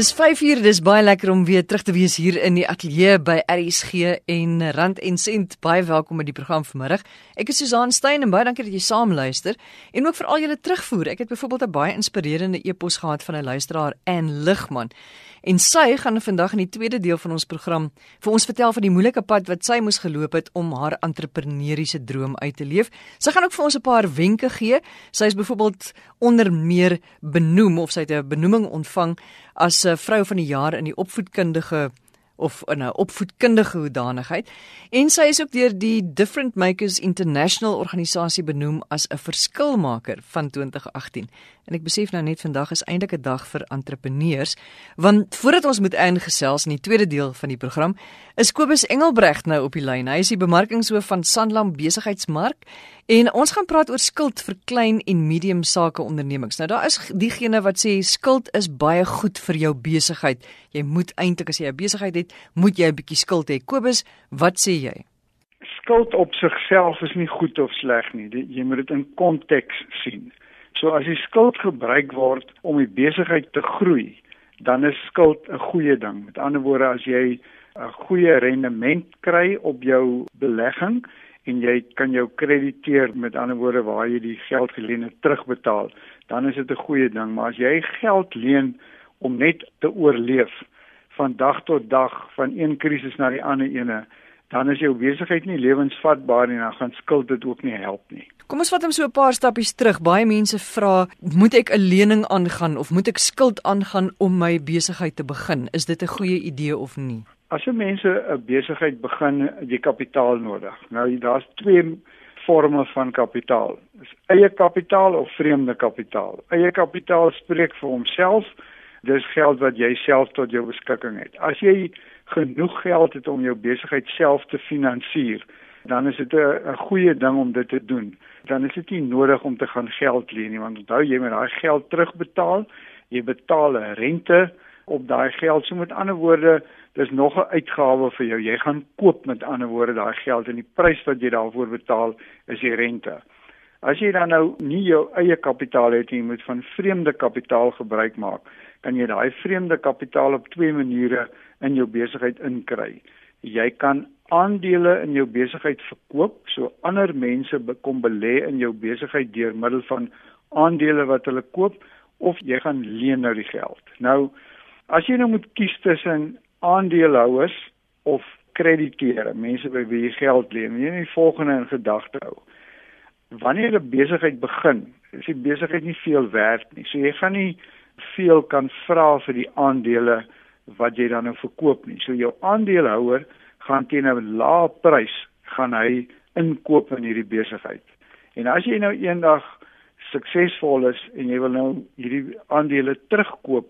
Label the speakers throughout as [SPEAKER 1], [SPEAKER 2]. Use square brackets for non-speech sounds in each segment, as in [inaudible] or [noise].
[SPEAKER 1] Dis 5uur, dis baie lekker om weer terug te wees hier in die ateljee by RSG en Rand en Sent. Baie welkom by die program vanmiddag. Ek is Susan Stein en baie dankie dat jy saam luister en ook vir al julle terugvoer. Ek het byvoorbeeld 'n baie inspirerende e-pos gehad van 'n luisteraar, Ann Ligman. En sy gaan vandag in die tweede deel van ons program vir ons vertel van die moeilike pad wat sy moes geloop het om haar entrepreneursiese droom uit te leef. Sy gaan ook vir ons 'n paar wenke gee. Sy is byvoorbeeld onder meer benoem of sy het 'n benoeming ontvang as 'n vrou van die jaar in die opvoedkundige of in 'n opvoedkundige hoedanigheid en sy is ook deur die Different Makers International organisasie benoem as 'n verskilmaker van 2018. En ek besef nou net vandag is eintlik 'n dag vir entrepreneurs, want voordat ons moet ingesels in die tweede deel van die program, is Kobus Engelbregt nou op die lyn. Hy is die bemarkingshoof van Sanlam Besigheidsmark en ons gaan praat oor skuld vir klein en medium sake ondernemings. Nou daar is diegene wat sê skuld is baie goed vir jou besigheid. Jy moet eintlik as jy 'n besigheid het, moet jy 'n bietjie skuld hê. Kobus, wat sê jy?
[SPEAKER 2] Skuld op sigself is nie goed of sleg nie. Jy moet dit in konteks sien. So as die skuld gebruik word om die besigheid te groei, dan is skuld 'n goeie ding. Met ander woorde, as jy 'n goeie rendement kry op jou belegging en jy kan jou krediteer met ander woorde waar jy die geld geleen het terugbetaal, dan is dit 'n goeie ding. Maar as jy geld leen om net te oorleef van dag tot dag, van een krisis na die ander ene, dan is jou besigheid nie lewensvatbaar nie en dan gaan skuld dit ook nie help nie.
[SPEAKER 1] Kom ons vat hom so 'n paar stappies terug. Baie mense vra, moet ek 'n lening aangaan of moet ek skuld aangaan om my besigheid te begin? Is dit 'n goeie idee of nie?
[SPEAKER 2] As jy mense 'n besigheid begin, jy kapitaal nodig. Nou daar's twee forme van kapitaal. Dis eie kapitaal of vreemde kapitaal. Eie kapitaal spreek vir homself. Dis geld wat jy self tot jou beskikking het. As jy genoeg geld het om jou besigheid self te finansier, dan is dit 'n goeie ding om dit te doen. Dan is dit nie nodig om te gaan geld leen nie want onthou jy moet daai geld terugbetaal. Jy betaal 'n rente op daai geld. So met ander woorde dis nog 'n uitgawe vir jou. Jy gaan koop met ander woorde daai geld en die prys wat jy daarvoor betaal is die rente. As jy dan nou nie jou eie kapitaal het nie moet van vreemde kapitaal gebruik maak kan jy daai vreemde kapitaal op twee maniere in jou besigheid inkry jy kan aandele in jou besigheid verkoop, so ander mense kom belê in jou besigheid deur middel van aandele wat hulle koop of jy gaan leen nou die geld. Nou as jy nou moet kies tussen aandeelhouers of krediteure, mense by wie jy geld leen, jy moet die volgende in gedagte hou. Wanneer 'n besigheid begin, is die besigheid nie veel werd nie. So jy gaan nie veel kan vra vir die aandele wat jy dan nou verkoop nie. So jou aandeelhouer gaan teen 'n lae prys gaan hy inkoop in hierdie besigheid. En as jy nou eendag suksesvol is en jy wil nou hierdie aandele terugkoop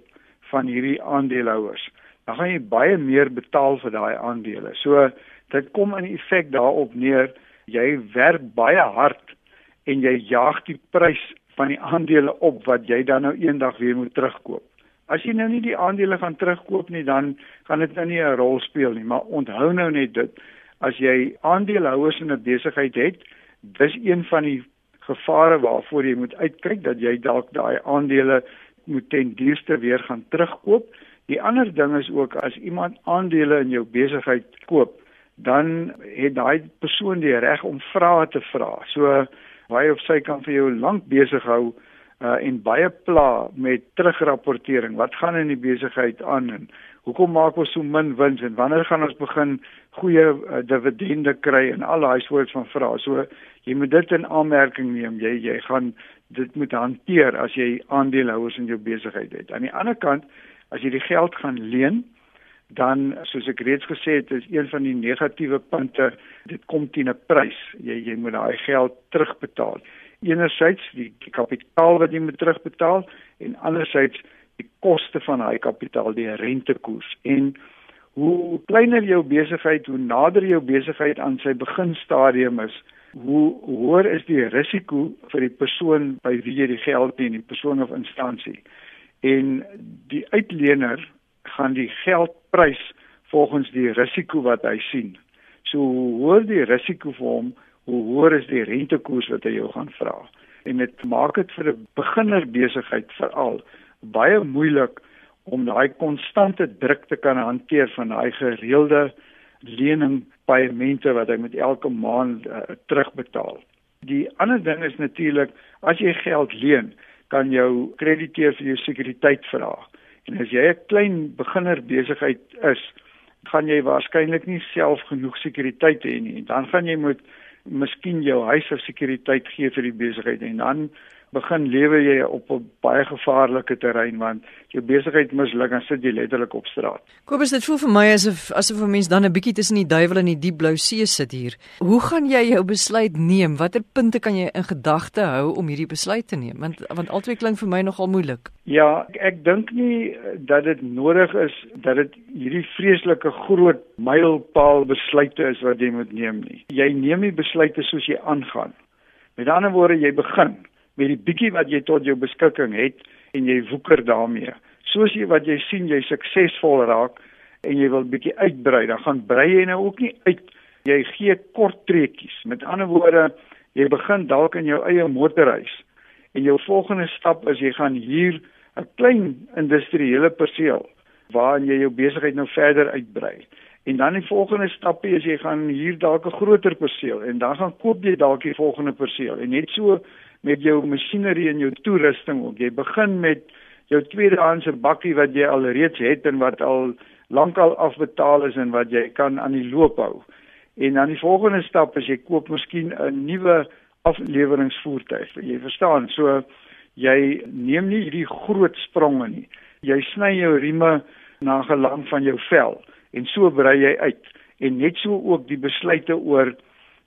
[SPEAKER 2] van hierdie aandeelhouers, dan gaan jy baie meer betaal vir daai aandele. So dit kom in effek daarop neer jy werk baie hard en jy jaag die prys van die aandele op wat jy dan nou eendag weer moet terugkoop. As jy nou nie die aandele gaan terugkoop nie, dan gaan dit nou nie 'n rol speel nie, maar onthou nou net dit, as jy aandeelhouers in 'n besigheid het, dis een van die gevare waarvoor jy moet uitkyk dat jy dalk daai aandele moet ten duurste weer gaan terugkoop. Die ander ding is ook as iemand aandele in jou besigheid koop, dan het daai persoon die reg om vrae te vra. So hy of sy kan vir jou lank besig hou uh, en baie pla met terugrapportering. Wat gaan in die besigheid aan en hoekom maak ons so min wins en wanneer gaan ons begin goeie uh, dividende kry en al daai soort van vrae. So jy moet dit in aanmerking neem. Jy jy gaan dit moet hanteer as jy aandeelhouers in jou besigheid het. Aan die ander kant, as jy die geld gaan leen, dan soos ek reeds gesê het, is een van die negatiewe punte, dit kom teen 'n prys. Jy jy moet daai geld terugbetaal enerzijds die, die kapitaal wat jy moet terugbetaal en anderzijds die koste van daai kapitaal, die rentekoers. En hoe kleiner jou besigheid, hoe nader jou besigheid aan sy beginstadium is, hoe hoër is die risiko vir die persoon by wie jy die geld leen, die persoon of instansie. En die uitlener gaan die geldprys volgens die risiko wat hy sien. So hoe hoër die risiko vir hom, hoe hoër is die rentekoers wat hy jou gaan vra. En dit maak dit vir 'n beginner besigheid veral baie moeilik om daai konstante druk te kan hanteer van daai gereelde lening paemente wat hy met elke maand uh, terugbetaal. Die ander ding is natuurlik as jy geld leen, kan jou krediteur vir jou sekuriteit vra. En as jy 'n klein beginner besigheid is, gaan jy waarskynlik nie self genoeg sekuriteit hê nie. Dan gaan jy moet miskien jou huis as sekuriteit gee vir die besigheid en dan begin lewe jy op 'n baie gevaarlike terrein want jou besigheid misluk en sit jy letterlik op straat.
[SPEAKER 1] Kobus, dit voel vir my asof asof 'n mens dan 'n bietjie tussen die duiwel en die diep blou see sit hier. Hoe gaan jy jou besluit neem? Watter punte kan jy in gedagte hou om hierdie besluit te neem? Want want albei klink vir my nogal moeilik.
[SPEAKER 2] Ja, ek, ek dink nie dat dit nodig is dat dit hierdie vreeslike groot mylpaal besluite is wat jy moet neem nie. Jy neem die besluite soos jy aangaan. Met ander woorde, jy begin met die bietjie wat jy tot jou beskikking het en jy woeker daarmee. Soos jy wat jy sien jy suksesvol raak en jy wil bietjie uitbrei, dan gaan brei jy nou ook nie uit. Jy gee kort trekkies. Met ander woorde, jy begin dalk in jou eie motorhuis en jou volgende stap is jy gaan hier 'n klein industriële perseel waarin jy jou besigheid nou verder uitbrei. En dan die volgende stap is jy gaan hier dalk 'n groter perseel en dan gaan koop jy dalk die volgende perseel en net so met jou masjinerie en jou toerusting ook. Jy begin met jou tweedehandse bakkie wat jy al reeds het en wat al lankal afbetaal is en wat jy kan aan die loop hou. En dan die volgende stap is jy koop miskien 'n nuwe afleweringsvoertuig. Jy verstaan, so jy neem nie hierdie groot spronge nie. Jy sny jou rieme na gelang van jou vel en so brei jy uit. En net so ook die besluite oor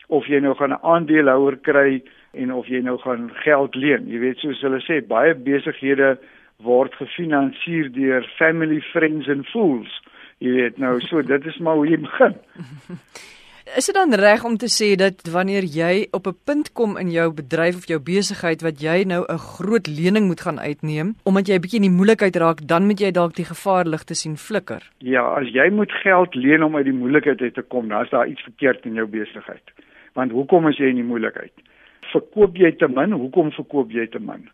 [SPEAKER 2] of jy nou gaan 'n aandeelhouer kry en of jy nou gaan geld leen. Jy weet soos hulle sê, baie besighede word gefinansier deur family, friends and fools. Jy weet nou, so [laughs] dit is maar hoe jy begin. [laughs]
[SPEAKER 1] Is dit dan reg om te sê dat wanneer jy op 'n punt kom in jou bedryf of jou besigheid wat jy nou 'n groot lening moet gaan uitneem, omdat jy 'n bietjie in die moeilikheid raak, dan moet jy dalk die gevaarligte sien flikker?
[SPEAKER 2] Ja, as jy moet geld leen om uit die moeilikheid uit te kom, dan is daar iets verkeerd in jou besigheid. Want hoekom is jy in die moeilikheid? Verkoop jy te min? Hoekom verkoop jy te min?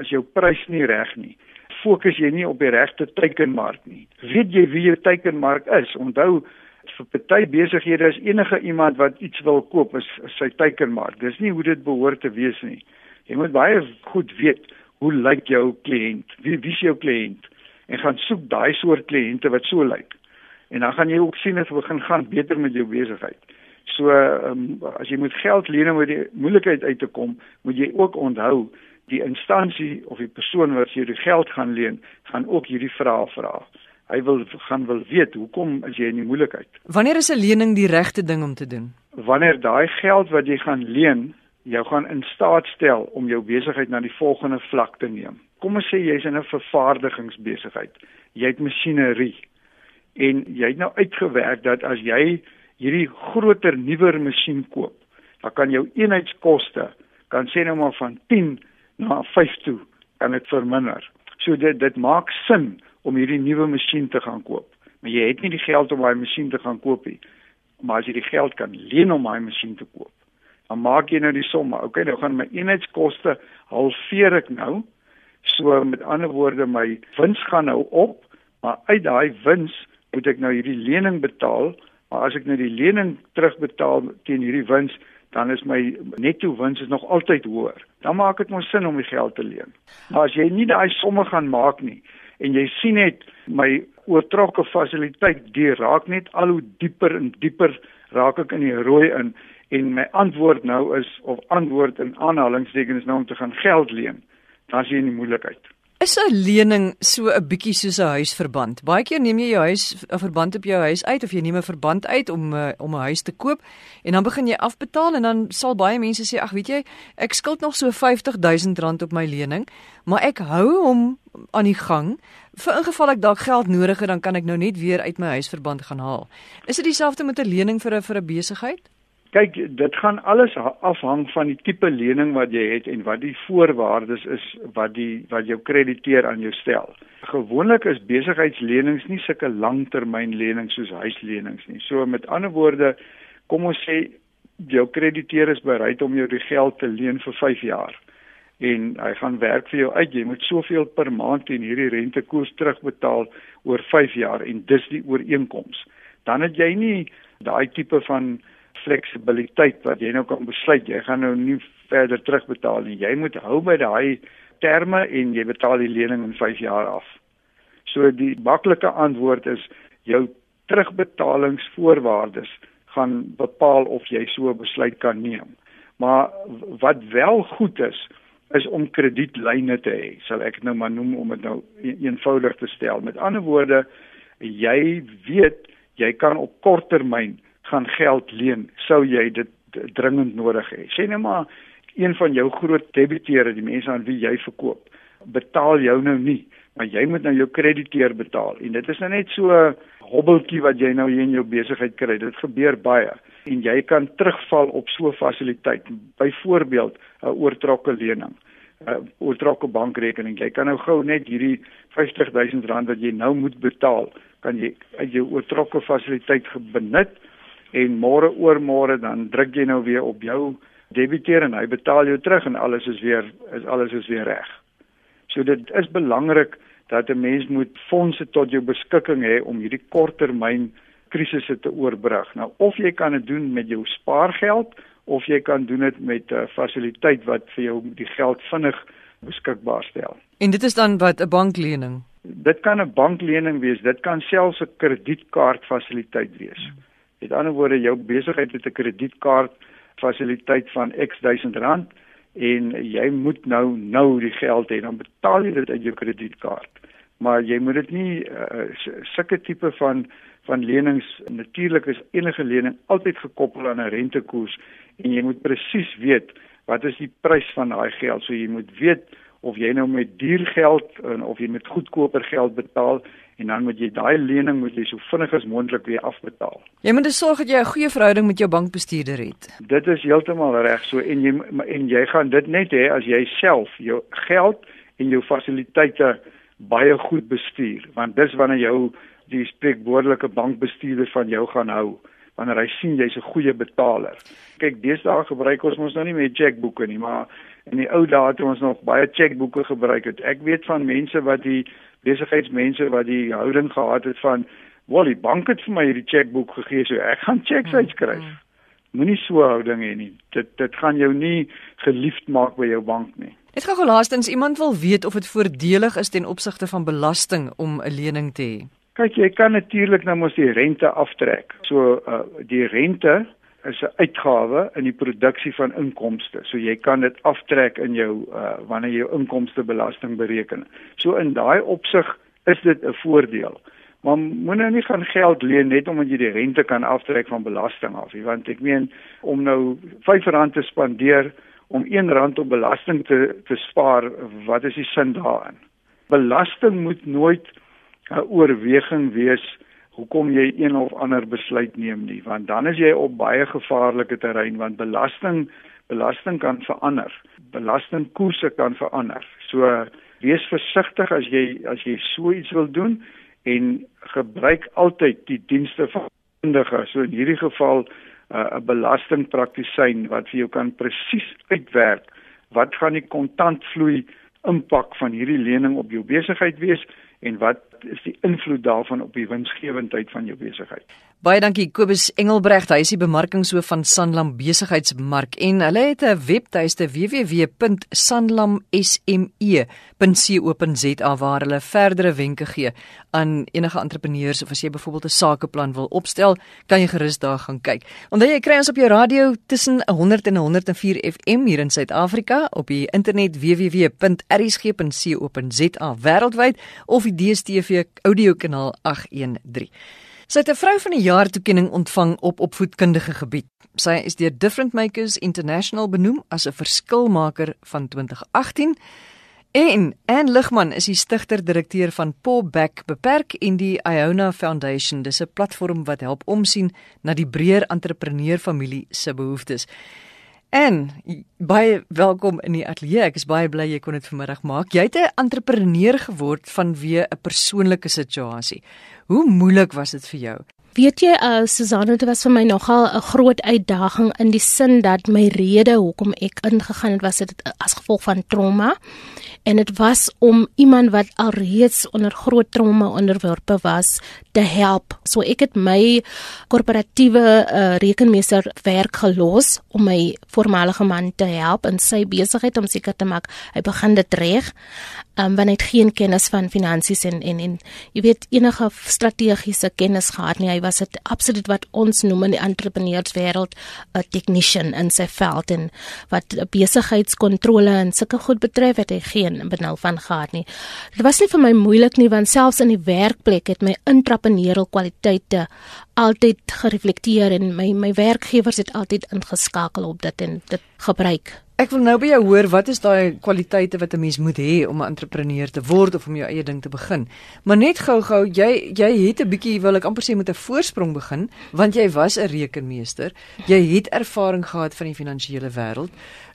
[SPEAKER 2] As jou prys nie reg nie, fokus jy nie op die regte teikenmark nie. Weet jy wie jou teikenmark is? Onthou vir party besighede is enige iemand wat iets wil koop is, is sy teikenmark. Dis nie hoe dit behoort te wees nie. Jy moet baie goed weet hoe lyk jou kliënt? Wie wie is jou kliënt? En gaan soek daai soort kliënte wat so lyk. En dan gaan jy ook sien as begin gaan beter met jou besigheid. So um, as jy moet geld leen om uit die moeilikheid uit te kom, moet jy ook onthou die instansie of die persoon wat jy die geld gaan leen, gaan ook hierdie vrae vra. Hy wil gaan wil weet hoekom is jy in die moeilikheid?
[SPEAKER 1] Wanneer is 'n lening die regte ding om te doen?
[SPEAKER 2] Wanneer daai geld wat jy gaan leen, jou gaan in staat stel om jou besigheid na die volgende vlak te neem. Kom ons sê jy's in 'n vervaardigingsbesigheid. Jy het masjinerie en jy het nou uitgewerk dat as jy hierdie groter nuwer masjien koop, dan kan jou eenheidskoste kan sê nou maar van 10 na 5 toe kan dit verminder. So dit dit maak sin om hierdie nuwe masjien te gaan koop. Maar jy het nie die geld om daai masjien te gaan koop nie. Maar as jy die geld kan leen om daai masjien te koop, dan maak jy nou die somme. Okay, nou gaan my eenheidskoste halveer ek nou. So met ander woorde my wins gaan nou op, maar uit daai wins moet ek nou hierdie lening betaal Maar as ek nou die lening terugbetaal teen hierdie wins, dan is my netto wins is nog altyd hoër. Dan maak dit mos sin om die geld te leen. Maar as jy nie daai somme gaan maak nie en jy sien net my oortrokke fasiliteit die raak net al hoe dieper en dieper raak ek in die rooi in en my antwoord nou is of antwoord in aanhalingstekens nou om te gaan geld leen. Dan is jy in die moeilikheid.
[SPEAKER 1] Is 'n lening so 'n bietjie soos 'n huisverband? Baie keer neem jy jou huis 'n verband op jou huis uit of jy neem 'n verband uit om uh, om 'n huis te koop en dan begin jy afbetaal en dan sal baie mense sê ag weet jy ek skuld nog so R50000 op my lening, maar ek hou hom aan die gang vir ingeval ek dalk geld nodig het dan kan ek nou net weer uit my huisverband gaan haal. Is dit dieselfde met 'n lening vir 'n vir 'n besigheid?
[SPEAKER 2] Kyk, dit gaan alles afhang van die tipe lening wat jy het en wat die voorwaardes is wat die wat jou krediteer aan jou stel. Gewoonlik is besigheidslenings nie sulke langtermynlenings soos huislenings nie. So met ander woorde, kom ons sê jou krediteer is bereid om jou die geld te leen vir 5 jaar. en hy gaan werk vir jou uit. Jy moet soveel per maand en hierdie rentekoers terugbetaal oor 5 jaar en dis die ooreenkoms. Dan het jy nie daai tipe van fleksibiliteit wat jy nou kan besluit jy gaan nou nie verder terugbetaal nie. Jy moet hou by daai terme en jy betaal die lening in 5 jaar af. So die maklike antwoord is jou terugbetalingsvoorwaardes gaan bepaal of jy so besluit kan neem. Maar wat wel goed is, is om kredietlyne te hê, sal ek nou maar noem om dit nou eenvoudig te stel. Met ander woorde, jy weet jy kan op kort termyn gaan geld leen sou jy dit dringend nodig hê. Sê net maar een van jou groot debiteure, die mense aan wie jy verkoop, betaal jou nou nie, maar jy moet nou jou krediteur betaal. En dit is nou net so 'n hobbeltjie wat jy nou hier in jou besigheid kry. Dit gebeur baie en jy kan terugval op so 'n fasiliteit. Byvoorbeeld 'n oortrokke lening, 'n oortrokke bankrekening. Jy kan nou gou net hierdie R50 000 wat jy nou moet betaal, kan jy uit jou oortrokke fasiliteit benut en môre oor môre dan druk jy nou weer op jou debiteer en hy betaal jou terug en alles is weer is alles is weer reg. So dit is belangrik dat 'n mens moet fondse tot jou beskikking hê om hierdie korttermyn krisisse te oorbrug. Nou of jy kan dit doen met jou spaargeld of jy kan doen dit met 'n uh, fasiliteit wat vir jou die geld vinnig beskikbaar stel.
[SPEAKER 1] En dit is dan wat 'n banklening.
[SPEAKER 2] Dit kan 'n banklening wees, dit kan selfs 'n kredietkaart fasiliteit wees. Met ander woorde, jou besigheid het 'n kredietkaart fasiliteit van X duisend rand en jy moet nou nou die geld hê. Dan betaal jy dit uit jou kredietkaart. Maar jy moet dit nie uh, sulke tipe van van lenings natuurlik is enige lening altyd gekoppel aan 'n rentekoers en jy moet presies weet wat is die prys van daai geld. So jy moet weet of jy nou met duur geld of jy met goedkoper geld betaal en dan moet jy daai lening moet jy so vinnig as moontlik weer afbetaal.
[SPEAKER 1] Jy moet sorg dat jy 'n goeie verhouding met jou bankbestuurder het.
[SPEAKER 2] Dit is heeltemal reg so en jy en jy gaan dit net hê as jy self jou geld en jou fasiliteite baie goed bestuur want dis wanneer jou die spreekwoordelike bankbestuurder van jou gaan hou wanneer hy sien jy's 'n goeie betaler. Kyk, deesdae gebruik ons mos nou nie meer chequeboeke nie, maar in die ou dae het ons nog baie chequeboeke gebruik het. Ek weet van mense wat die besigheidsmense wat die houding gehad het van, "Wel, die bank het vir my hierdie chequeboek gegee, so ek gaan cheques hmm, uitskryf." Moenie so houding hê nie. Dit dit gaan jou nie geliefd maak by jou bank nie.
[SPEAKER 1] Dit gou laastens iemand wil weet of dit voordelig is ten opsigte van belasting om 'n lening te hê.
[SPEAKER 2] Kyk, jy kan natuurlik nou mos die rente aftrek. So uh, die rente is 'n uitgawe in die produksie van inkomste. So jy kan dit aftrek in jou uh, wanneer jy jou inkomstebelasting bereken. So in daai opsig is dit 'n voordeel. Maar moenie nie gaan geld leen net omdat jy die rente kan aftrek van belasting af nie, want ek meen om nou R5 te spandeer om R1 op belasting te te spaar, wat is die sin daarin? Belasting moet nooit 'n oorweging wees hoekom jy een of ander besluit neem nie? Want dan is jy op baie gevaarlike terrein want belasting belasting kan verander. Belastingkoerse kan verander. So wees versigtig as jy as jy so iets wil doen en gebruik altyd die dienste van kundige so in hierdie geval 'n uh, belastingpraktisyn wat vir jou kan presies uitwerk wat gaan die kontantvloei impak van hierdie lening op jou besigheid wees en wat is die invloed daarvan op die winsgewendheid van jou besigheid?
[SPEAKER 1] Baie dankie Kobus Engelbregt, hy is die bemarkingshoof van Sanlam Besigheidsmark en hulle het 'n webtuiste www.sanlamsme.co.za waar hulle verdere wenke gee aan enige entrepreneurs of as jy byvoorbeeld 'n sakeplan wil opstel, kan jy gerus daar gaan kyk. Onthou jy kry ons op jou radio tussen 100 en 104 FM hier in Suid-Afrika op die internet www.rsg.co.za wêreldwyd of die DStv audiokanaal 813. Sy het 'n vrou van die jaar toekenning ontvang op opvoedkundige gebied. Sy is deur Different Makers International benoem as 'n verskilmaker van 2018. En Ann Ligman is die stigter-direkteur van Popback Beperk en die Iona Foundation. Dis 'n platform wat help omsien na die breër entrepreneur familie se behoeftes. En baie welkom in die ateljee. Ek is baie bly jy kon dit vanmiddag maak. Jy het 'n entrepreneur geword vanweë 'n persoonlike situasie. Hoe moeilik was dit vir jou?
[SPEAKER 3] Weet jy, uh, Susanna, dit was vir my nogal 'n groot uitdaging in die sin dat my rede hoekom ek ingegaan het was dit as gevolg van trauma en dit was om iemand wat alreeds onder groot trauma onderworpe was te help. So ek het my korporatiewe uh, rekenmeester werk gelos om my voormalige man te help in sy besigheid om seker te maak hy begin dit reg um, want hy het geen kennis van finansies en en en jy weet enige strategiese kennis gehad nie. Hy was dit absoluut wat ons noem in die entrepreneurswêreld 'n technician in sy veld en wat besigheidskontrole en sulke goed betref het hy geen benul van gehad nie. Dit was nie vir my moeilik nie want selfs in die werkplek het my intrapreneurial kwaliteite altyd gereflekteer en my my werkgewers het altyd ingeskakel op dit en dit gebruik.
[SPEAKER 1] Ek wil nou by jou hoor wat is daai kwaliteite wat 'n mens moet hê om 'n entrepreneur te word of om jou eie ding te begin. Maar net gou-gou, jy jy het 'n bietjie wil ek amper sê met 'n voorsprong begin want jy was 'n rekenmeester. Jy het ervaring gehad van die finansiële wêreld.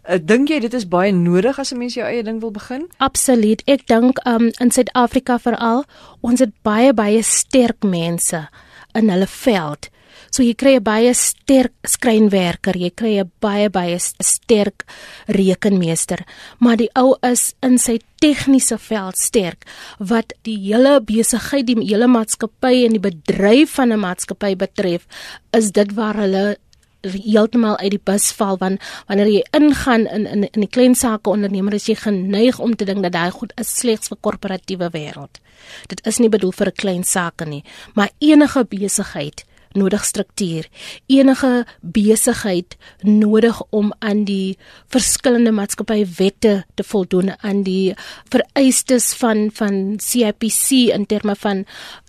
[SPEAKER 1] Ek uh, dink jy dit is baie nodig as 'n mens jou eie ding wil begin?
[SPEAKER 3] Absoluut. Ek dink um in Suid-Afrika veral, ons het baie baie sterk mense in hulle veld. So jy kry 'n baie sterk skrynwerker, jy kry 'n baie baie sterk rekenmeester, maar die ou is in sy tegniese veld sterk wat die hele besigheid, die hele maatskappy en die bedryf van 'n maatskappy betref, is dit waar hulle heeltemal uit die bus val want wanneer jy ingaan in in in die klein sake ondernemer is jy geneig om te dink dat daai goed is slegs vir korporatiewe wêreld. Dit is nie bedoel vir 'n klein sake nie, maar enige besigheid nodig struktuur. Enige besigheid nodig om aan die verskillende maatskappywette te voldoen aan die vereistes van van CIPC in terme van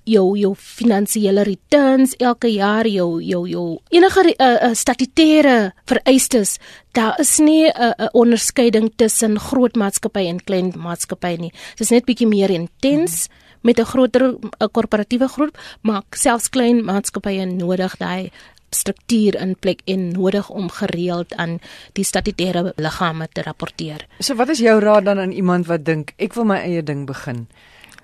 [SPEAKER 3] jou jou finansiële returns elke jaar jou jou jou enige uh, uh, statutêre vereistes daar is nie 'n uh, uh, onderskeiding tussen groot maatskappy en klein maatskappy nie dit is net bietjie meer intens mm -hmm met 'n groter 'n korporatiewe groep, maar selfs klein maatskappye nodig daai struktuur in plek en nodig om gereeld aan die statutêre liggame te rapporteer.
[SPEAKER 1] So wat is jou raad dan aan iemand wat dink ek wil my eie ding begin?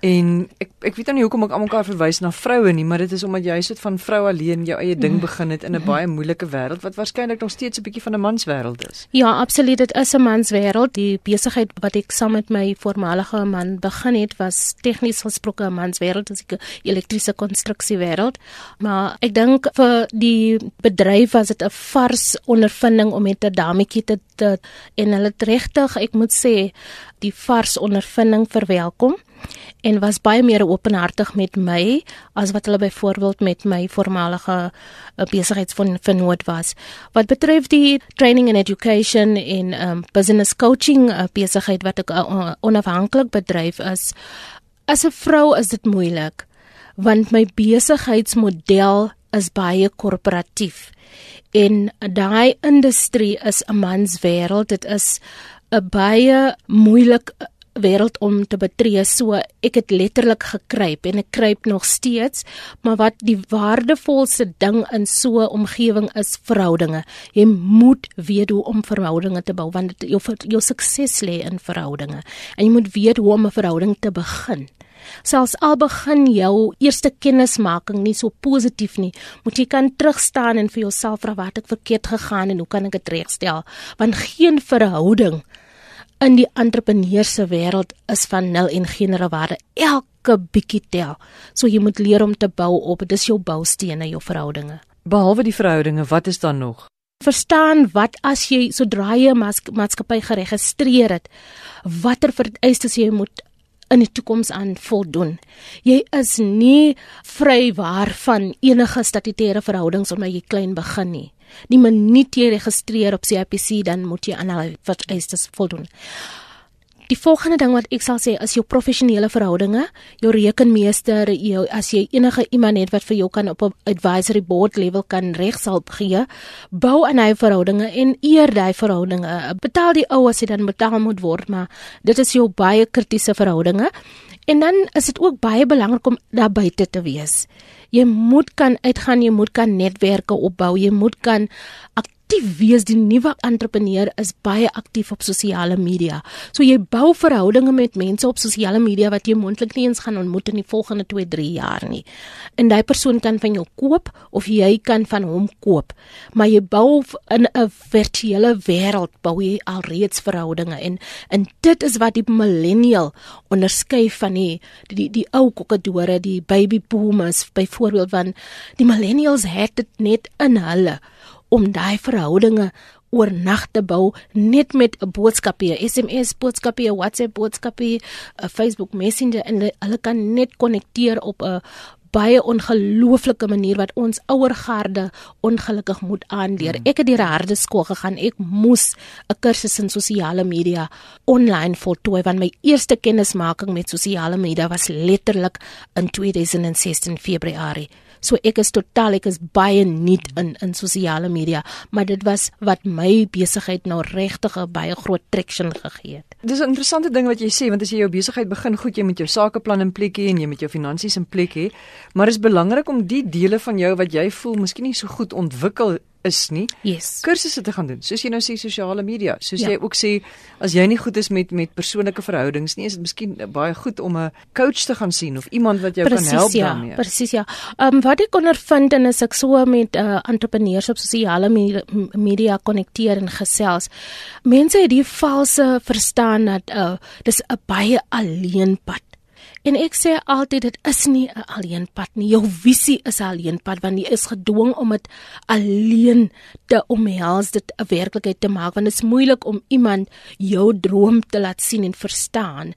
[SPEAKER 1] En ek ek weet nou nie hoekom ek almekaar verwys na vroue nie, maar dit is omdat jy sit van vrou alleen jou eie ding begin het in 'n baie moeilike wêreld wat waarskynlik nog steeds 'n bietjie van 'n manswêreld is.
[SPEAKER 3] Ja, absoluut, dit is 'n manswêreld. Die besigheid wat ek saam met my voormalige man begin het, was tegnies gesproke 'n manswêreld, dis 'n elektriese konstruksiewêreld. Maar ek dink vir die bedryf was dit 'n vars ondervinding om met 'n dametjie te, te en hulle regtig, ek moet sê, die vars ondervinding verwelkom en was baie meer openhartig met my as wat hulle byvoorbeeld met my voormalige uh, besigheidsvernoot was. Wat betref die training and education in um, business coaching uh, besigheid wat ek uh, onafhanklik bedryf is, as 'n vrou is dit moeilik want my besigheidsmodel is baie korporatief en daai industrie is 'n mans wêreld dit is 'n baie moeilik wêreld om te betree. So ek het letterlik gekruip en ek kruip nog steeds maar wat die waardevolste ding in so 'n omgewing is verhoudinge. Jy moet weet hoe om verhoudinge te bou want jou jou sukses lê in verhoudinge. En jy moet weet hoe om 'n verhouding te begin. Selfs al begin jou eerste kennismaking nie so positief nie moet jy kan terugstaan en vir jouself vra wat het verkeerd gegaan en hoe kan ek dit regstel? Want geen verhouding in die entrepreneurse wêreld is van nul en geen waarde. Elke bietjie tel. So jy moet leer om te bou op. Dit is jou boustene, jou verhoudinge.
[SPEAKER 1] Behalwe die verhoudinge, wat is dan nog?
[SPEAKER 3] Verstaan wat as jy sodra jy 'n maatskappy geregistreer het, watter vereistes jy moet in die toekoms aan voldoen. Jy is nie vry waarvan enige statutêre verhoudings omdat jy klein begin nie. Die minuut jy registreer op CIPC dan moet jy aan hulle vereistes voldoen. Die volgende ding wat ek sal sê is jou professionele verhoudinge, jou rekenmeester, jou as jy enige iemand het wat vir jou kan op 'n advisory board level kan regshulp gee, bou aan hy verhoudinge en eer daai verhoudinge. Betaal die ou as jy dan betaal moet word, maar dit is jou baie kritiese verhoudinge. En dan is dit ook baie belangrik om daar buite te wees. Jy moet kan uitgaan, jy moet kan netwerke opbou, jy moet kan aktief wees. Die nuwe entrepreneur is baie aktief op sosiale media. So jy bou verhoudinge met mense op sosiale media wat jy moontlik nie eens gaan ontmoet in die volgende 2, 3 jaar nie. En daai persoon kan van jou koop of jy kan van hom koop. Maar jy bou in 'n virtuele wêreld bou jy alreeds verhoudinge en en dit is wat die millennial onderskei van die die die, die ou kokkedore, die baby boomers byvoorbeeld van die millennials het dit net in hulle om daai verhoudinge oor nag te bou net met 'n boodskapie, SMS boodskapie, WhatsApp boodskapie, 'n Facebook Messenger en hulle kan net konnekteer op 'n baie ongelooflike manier wat ons ouer garde ongelukkig moet aanleer. Ek het deur 'n harde skool gegaan. Ek moes 'n kursus in sosiale media online voltooi want my eerste kennismaking met sosiale media was letterlik in 2016 Februarie. So ek is totaal ek is baie nuut in in sosiale media, maar dit was wat my besigheid nou regtig 'n baie groot traction gegee het.
[SPEAKER 1] Dis 'n interessante ding wat jy sê want as jy jou besigheid begin goed, jy moet jou sakeplan in plek hê en jy moet jou finansies in plek hê, maar dit is belangrik om die dele van jou wat jy voel miskien nie so goed ontwikkel is nie.
[SPEAKER 3] Yes.
[SPEAKER 1] Kursusse te gaan doen. Soos jy nou sê sosiale media. Soos ja. jy ook sê as jy nie goed is met met persoonlike verhoudings nie, is dit miskien baie goed om 'n coach te gaan sien of iemand wat jou
[SPEAKER 3] precies,
[SPEAKER 1] kan help
[SPEAKER 3] ja,
[SPEAKER 1] daarmee.
[SPEAKER 3] Presies ja. Ehm um, wat ek ondervind en as ek so met uh, entrepreneurs op sosiale media konnekteer en gesels, mense het die valse verstaan dat uh, dis 'n baie alleen pad. En ek sê altyd dit is nie 'n alleenpad nie. Jou visie is 'n alleenpad want jy is gedwing om dit alleen te omhels, dit 'n werklikheid te maak want dit is moeilik om iemand jou droom te laat sien en verstaan.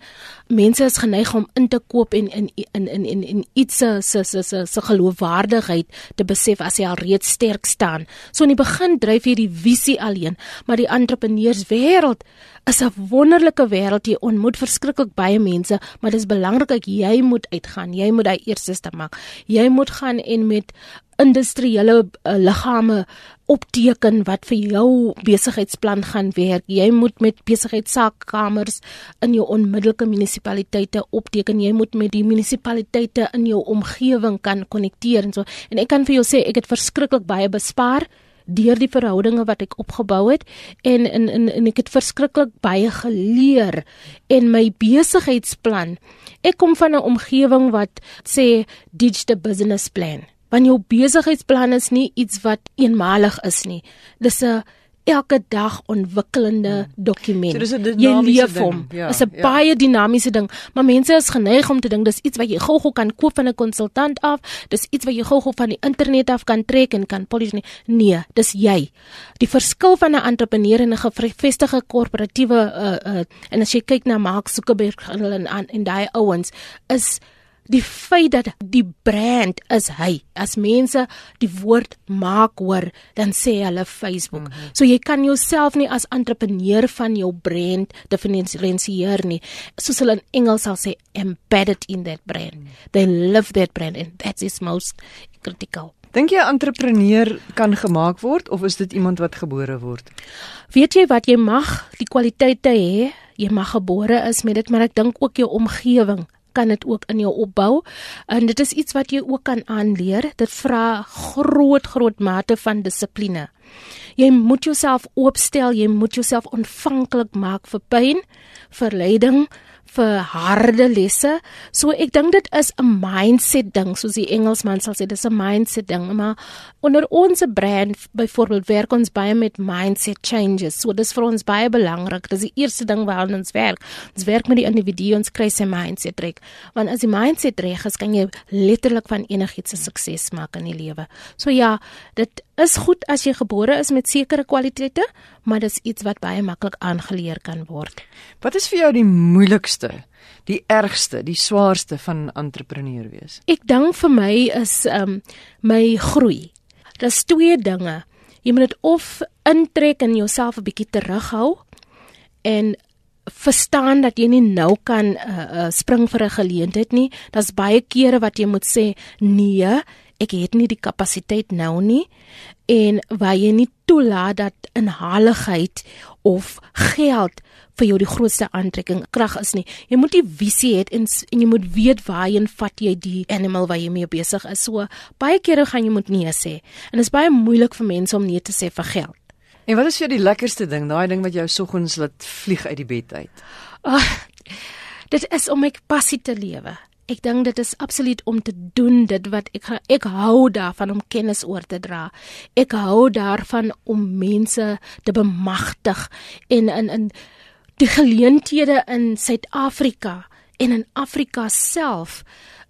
[SPEAKER 3] Mense is geneig om in te koop en in in in in, in iets se se se se geloofwaardigheid te besef as jy al reeds sterk staan. So in die begin dryf jy die visie alleen, maar die entrepreneurswêreld is 'n wonderlike wêreld. Jy ontmoet verskriklik baie mense, maar dit is belangrik jy moet uitgaan. Jy moet daai eerste stap maak. Jy moet gaan en met industriële uh, liggame opteken wat vir jou besigheidsplan gaan werk. Jy moet met besigheidssaakkamers in jou onmiddellike munisipaliteite opteken. Jy moet met die munisipaliteite in jou omgewing kan konnekteer en so. En ek kan vir jou sê ek het verskriklik baie bespaar deur die verhoudinge wat ek opgebou het en in in en ek het verskriklik baie geleer en my besigheidsplan. Ek kom van 'n omgewing wat sê digital business plan. Want jou besigheidsplan is nie iets wat eenmalig is nie. Dis 'n elke dag ontwikkelende hmm. dokument.
[SPEAKER 1] So jy leef hom.
[SPEAKER 3] Ja, is 'n ja. baie dinamiese ding, maar mense is geneig om te dink dis iets wat jy gou-gou kan koop van 'n konsultant af, dis iets wat jy gou-gou van die internet af kan trek en kan polish nie. Nee, dis jy. Die verskil van 'n entrepreneur en 'n gevestigde korporatiewe uh uh en as jy kyk na Mark Zuckerberg en en, en daai ouens is die feit dat die brand is hy. As mense die woord maak hoor dan sê hulle Facebook. Mm -hmm. so jy kan jouself nie as entrepreneur van jou brand diferensieer nie. Soos hulle in Engels sal sê embedded in that brand. Mm -hmm. they live that brand and that is most critical.
[SPEAKER 1] Dink jy 'n entrepreneur kan gemaak word of is dit iemand wat gebore word?
[SPEAKER 3] Weet jy wat? Jy mag die kwaliteite hê, jy mag gebore is met dit, maar ek dink ook jou omgewing kan dit ook in jou opbou. En dit is iets wat jy ook kan aanleer. Dit vra groot groot mate van dissipline. Jy moet jouself oopstel, jy moet jouself ontvanklik maak vir pyn, vir lyding, vir harde lesse. So ek dink dit is 'n mindset ding, soos die Engelsman sal sê, dis 'n mindset ding, maar onder ons brand byvoorbeeld werk ons baie met mindset changes. So dis vir ons baie belangrik. Dis die eerste ding waar ons werk. Ons werk met die individu ons kry sy mindset reg. Want as die mindset reg is, kan jy letterlik van enigiets 'n sukses maak in die lewe. So ja, dit is goed as jy gebore is met sekere kwaliteite, maar dis iets wat baie maklik aangeleer kan word.
[SPEAKER 1] Wat is vir jou die moeilikste, die ergste, die swaarste van entrepreneur wees?
[SPEAKER 3] Ek dink vir my is um my groei. Daar's twee dinge. Jy moet dit of intrek en jouself 'n bietjie terughou en verstaan dat jy nie nou kan uh, uh, spring vir 'n geleentheid nie. Daar's baie kere wat jy moet sê nee, ek het nie die kapasiteit nou nie en waar jy nie toelaat dat inhaligheid of geld vir jou die grootste aantrekking krag is nie. Jy moet die visie hê en, en jy moet weet waarheen vat jy die animal wat jy mee besig is. So baie kere gaan jy moet nee sê. En dit is baie moeilik vir mense om nee te sê vir geld.
[SPEAKER 1] En wat is vir jou die lekkerste ding, daai ding wat jou soggens laat vlieg uit die bed uit?
[SPEAKER 3] Oh, dit is om my passie te lewe. Ek dink dit is absoluut om te doen dit wat ek ek hou daarvan om kennis oor te dra. Ek hou daarvan om mense te bemagtig en in in die geleenthede in Suid-Afrika en in Afrika self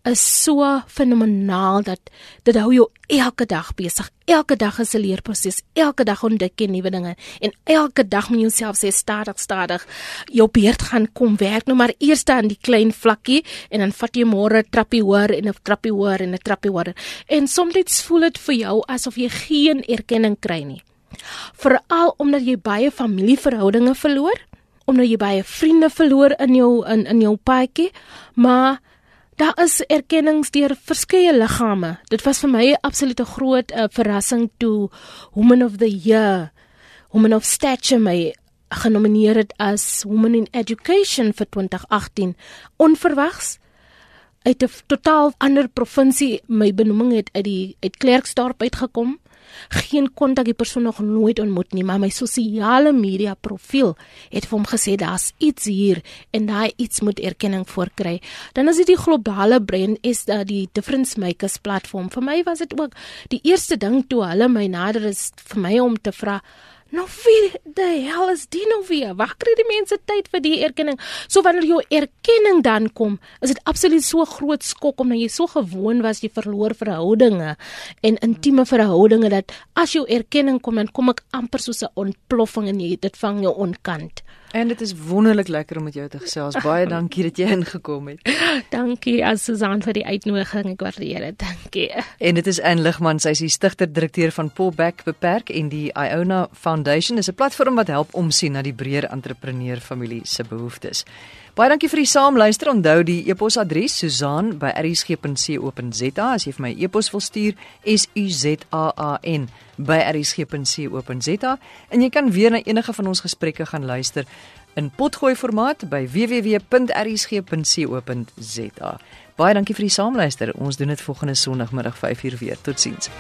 [SPEAKER 3] is so fenomenaal dat dit hou jou elke dag besig. Elke dag is 'n leerproses. Elke dag ontdek jy nuwe dinge en elke dag moet jy jouself sê stadig stadig jou beurt gaan kom werk nou maar eers aan die klein vlakkie en dan vat jy môre trappie hoër en 'n trappie hoër en 'n trappie hoër. En soms voel dit vir jou asof jy geen erkenning kry nie. Veral omdat jy baie familieverhoudinge verloor, omdat jy baie vriende verloor in jou in in jou paadjie, maar Daar is erkennings deur verskeie liggame. Dit was vir my 'n absolute groot uh, verrassing toe Woman of the Year, Woman of Stature my genomineer het as Woman in Education vir 2018 onverwags uit 'n totaal ander provinsie my benoeming het uit die uit Klerksdorp uitgekom geen kontak die persoon nog nooit ontmoet nie, maar my sosiale media profiel het vir hom gesê daar's iets hier en daai iets moet erkenning voorkry. Dan is dit die globale brand is uh, die difference makers platform. Vir my was dit ook die eerste ding toe hulle my nader is vir my om te vra Nou wie die hel is dit nou weer? Waar kry die mense tyd vir die erkenning? So wanneer jou erkenning dan kom, is dit absoluut so groot skok omdat jy so gewoon was jy verloor verhoudinge en intieme verhoudinge dat as jou erkenning kom dan kom ek amper soos 'n ontploffing en jy dit vang jou onkant.
[SPEAKER 1] En dit is wonderlik lekker om met jou te gesels. Baie [laughs] dankie dat jy ingekom het.
[SPEAKER 3] dankie as Susan vir die uitnodiging. Ek waardeer dit. Dankie.
[SPEAKER 1] En dit is Anne Ligman, sy is die stigter-direkteur van Pullback Beperk en die Iona Foundation is 'n platform wat help omsien na die breër entrepreneur familie se behoeftes. Baie dankie vir die saamluister. Onthou die e-posadres susan@rsg.co.za as jy vir my e-pos wil stuur, S U Z A A N rsg.co.za en jy kan weer na enige van ons gesprekke gaan luister in potgooi formaat by www.rsg.co.za. Baie dankie vir die saamluister. Ons doen dit volgende Sondagmiddag 5uur weer. Totsiens.